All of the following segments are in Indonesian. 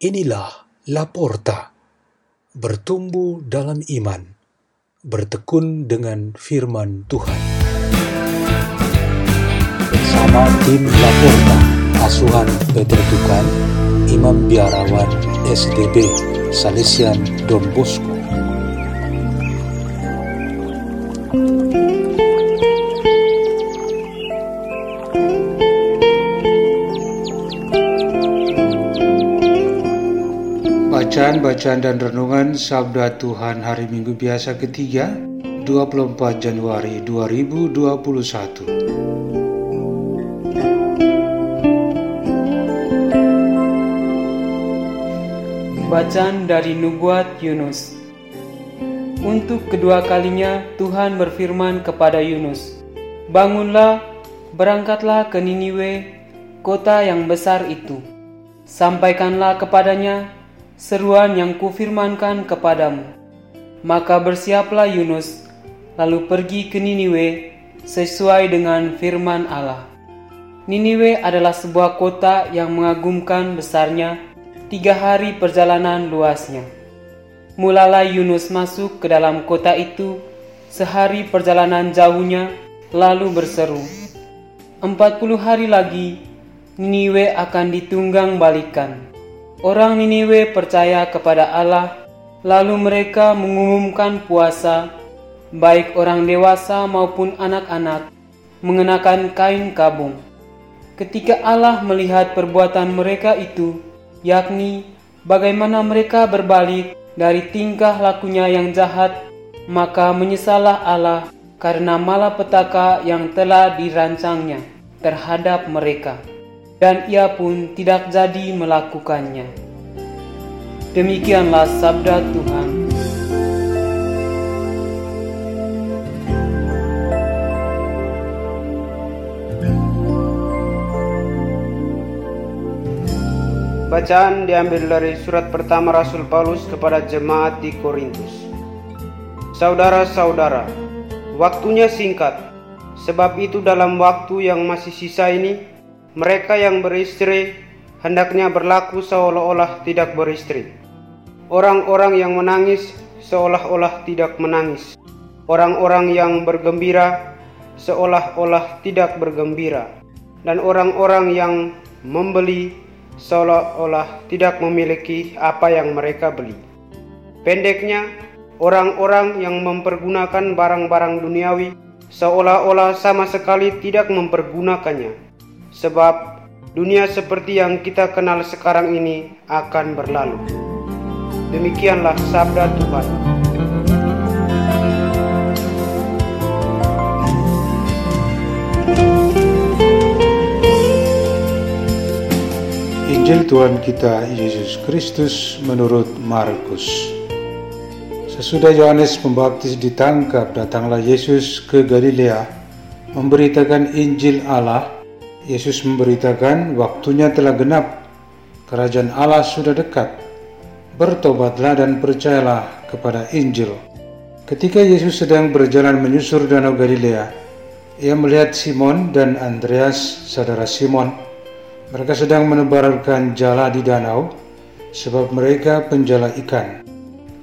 Inilah Laporta, bertumbuh dalam iman, bertekun dengan firman Tuhan. Bersama tim Laporta, asuhan Peter Tukan, Imam Biarawan SDB, Salesian Don Bosco. Bacaan-bacaan dan renungan Sabda Tuhan Hari Minggu Biasa ketiga 24 Januari 2021 Bacaan dari Nubuat Yunus. Untuk kedua kalinya Tuhan berfirman kepada Yunus Bangunlah, berangkatlah ke Niniwe, kota yang besar itu. Sampaikanlah kepadanya seruan yang kufirmankan kepadamu. Maka bersiaplah Yunus, lalu pergi ke Niniwe sesuai dengan firman Allah. Niniwe adalah sebuah kota yang mengagumkan besarnya, tiga hari perjalanan luasnya. Mulalah Yunus masuk ke dalam kota itu, sehari perjalanan jauhnya, lalu berseru, Empat puluh hari lagi, Niniwe akan ditunggang balikan. Orang Niniwe percaya kepada Allah, lalu mereka mengumumkan puasa, baik orang dewasa maupun anak-anak, mengenakan kain kabung. Ketika Allah melihat perbuatan mereka itu, yakni bagaimana mereka berbalik dari tingkah lakunya yang jahat, maka menyesalah Allah karena malapetaka yang telah dirancangnya terhadap mereka dan ia pun tidak jadi melakukannya. Demikianlah sabda Tuhan. Bacaan diambil dari surat pertama Rasul Paulus kepada jemaat di Korintus. Saudara-saudara, waktunya singkat, sebab itu dalam waktu yang masih sisa ini, mereka yang beristri hendaknya berlaku seolah-olah tidak beristri. Orang-orang yang menangis seolah-olah tidak menangis. Orang-orang yang bergembira seolah-olah tidak bergembira. Dan orang-orang yang membeli seolah-olah tidak memiliki apa yang mereka beli. Pendeknya, orang-orang yang mempergunakan barang-barang duniawi seolah-olah sama sekali tidak mempergunakannya sebab dunia seperti yang kita kenal sekarang ini akan berlalu. Demikianlah sabda Tuhan. Injil Tuhan kita Yesus Kristus menurut Markus. Sesudah Yohanes Pembaptis ditangkap, datanglah Yesus ke Galilea memberitakan Injil Allah Yesus memberitakan waktunya telah genap, kerajaan Allah sudah dekat. Bertobatlah dan percayalah kepada Injil. Ketika Yesus sedang berjalan menyusur danau Galilea, ia melihat Simon dan Andreas, saudara Simon. Mereka sedang menebarkan jala di danau, sebab mereka penjala ikan.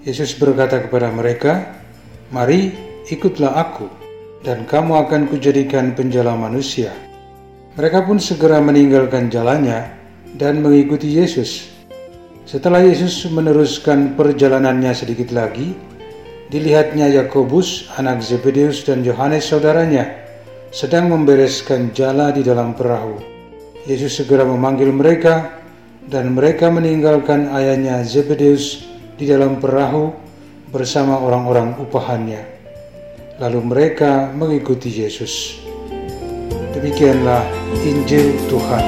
Yesus berkata kepada mereka, Mari ikutlah aku, dan kamu akan kujadikan penjala manusia. Mereka pun segera meninggalkan jalannya dan mengikuti Yesus. Setelah Yesus meneruskan perjalanannya sedikit lagi, dilihatnya Yakobus, anak Zebedeus dan Yohanes saudaranya sedang membereskan jala di dalam perahu. Yesus segera memanggil mereka dan mereka meninggalkan ayahnya Zebedeus di dalam perahu bersama orang-orang upahannya. Lalu mereka mengikuti Yesus. Demikianlah Injil Tuhan.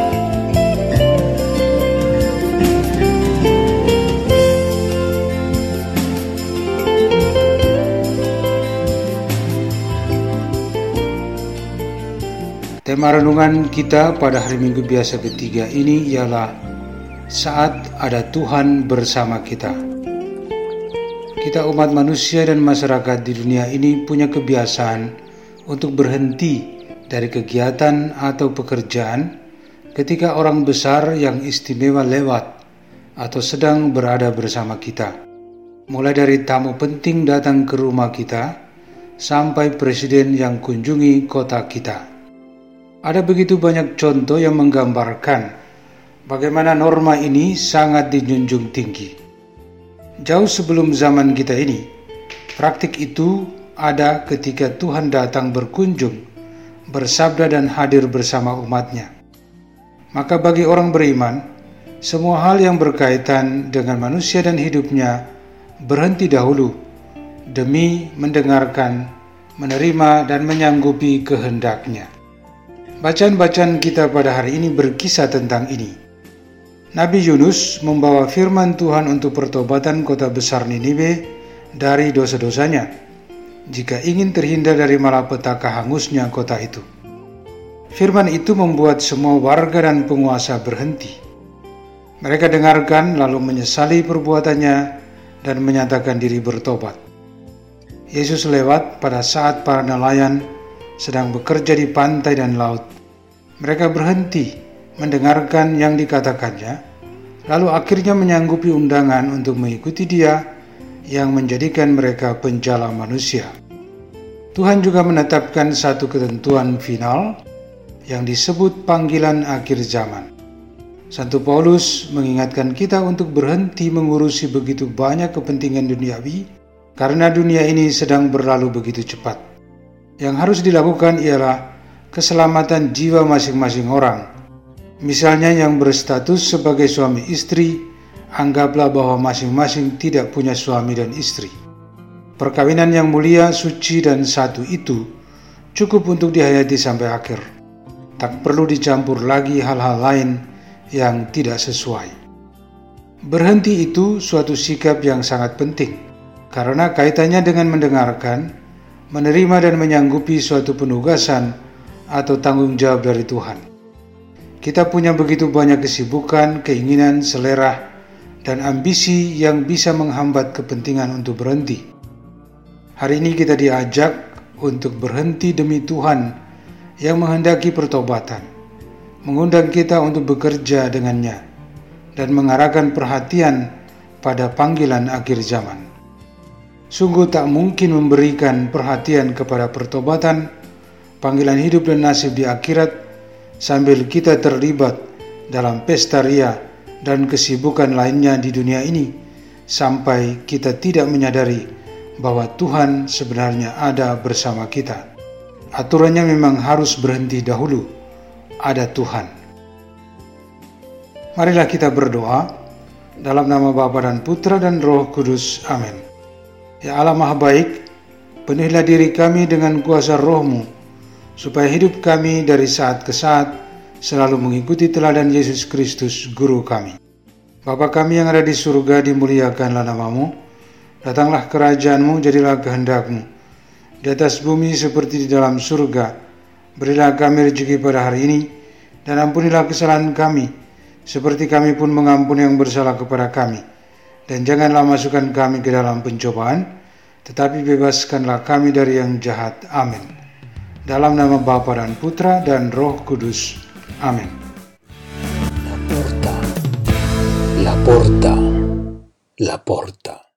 Tema renungan kita pada hari Minggu biasa ketiga ini ialah saat ada Tuhan bersama kita. Kita umat manusia dan masyarakat di dunia ini punya kebiasaan untuk berhenti dari kegiatan atau pekerjaan ketika orang besar yang istimewa lewat atau sedang berada bersama kita. Mulai dari tamu penting datang ke rumah kita, sampai presiden yang kunjungi kota kita. Ada begitu banyak contoh yang menggambarkan bagaimana norma ini sangat dijunjung tinggi. Jauh sebelum zaman kita ini, praktik itu ada ketika Tuhan datang berkunjung, bersabda dan hadir bersama umatnya. Maka bagi orang beriman, semua hal yang berkaitan dengan manusia dan hidupnya berhenti dahulu demi mendengarkan, menerima, dan menyanggupi kehendaknya. Bacaan-bacaan kita pada hari ini berkisah tentang ini. Nabi Yunus membawa firman Tuhan untuk pertobatan kota besar Niniwe dari dosa-dosanya, jika ingin terhindar dari malapetaka hangusnya kota itu. Firman itu membuat semua warga dan penguasa berhenti. Mereka dengarkan lalu menyesali perbuatannya dan menyatakan diri bertobat. Yesus lewat pada saat para nelayan sedang bekerja di pantai dan laut. Mereka berhenti mendengarkan yang dikatakannya, lalu akhirnya menyanggupi undangan untuk mengikuti Dia yang menjadikan mereka penjala manusia. Tuhan juga menetapkan satu ketentuan final yang disebut panggilan akhir zaman. Santo Paulus mengingatkan kita untuk berhenti mengurusi begitu banyak kepentingan duniawi karena dunia ini sedang berlalu begitu cepat. Yang harus dilakukan ialah keselamatan jiwa masing-masing orang. Misalnya yang berstatus sebagai suami istri, anggaplah bahwa masing-masing tidak punya suami dan istri. Perkawinan yang mulia, suci, dan satu itu cukup untuk dihayati sampai akhir. Tak perlu dicampur lagi hal-hal lain yang tidak sesuai. Berhenti itu suatu sikap yang sangat penting karena kaitannya dengan mendengarkan, menerima dan menyanggupi suatu penugasan atau tanggung jawab dari Tuhan. Kita punya begitu banyak kesibukan, keinginan, selera, dan ambisi yang bisa menghambat kepentingan untuk berhenti. Hari ini kita diajak untuk berhenti demi Tuhan yang menghendaki pertobatan, mengundang kita untuk bekerja dengannya, dan mengarahkan perhatian pada panggilan akhir zaman. Sungguh tak mungkin memberikan perhatian kepada pertobatan, panggilan hidup dan nasib di akhirat sambil kita terlibat dalam pesta ria dan kesibukan lainnya di dunia ini sampai kita tidak menyadari bahwa Tuhan sebenarnya ada bersama kita. Aturannya memang harus berhenti dahulu. Ada Tuhan. Marilah kita berdoa dalam nama Bapa dan Putra dan Roh Kudus. Amin. Ya Allah Maha Baik, penuhilah diri kami dengan kuasa rohmu, supaya hidup kami dari saat ke saat selalu mengikuti teladan Yesus Kristus, Guru kami. Bapa kami yang ada di surga, dimuliakanlah namamu, datanglah kerajaanmu, jadilah kehendakmu, di atas bumi seperti di dalam surga. Berilah kami rezeki pada hari ini, dan ampunilah kesalahan kami, seperti kami pun mengampuni yang bersalah kepada kami dan janganlah masukkan kami ke dalam pencobaan, tetapi bebaskanlah kami dari yang jahat. Amin. Dalam nama Bapa dan Putra dan Roh Kudus. Amin. La porta, la porta, la porta.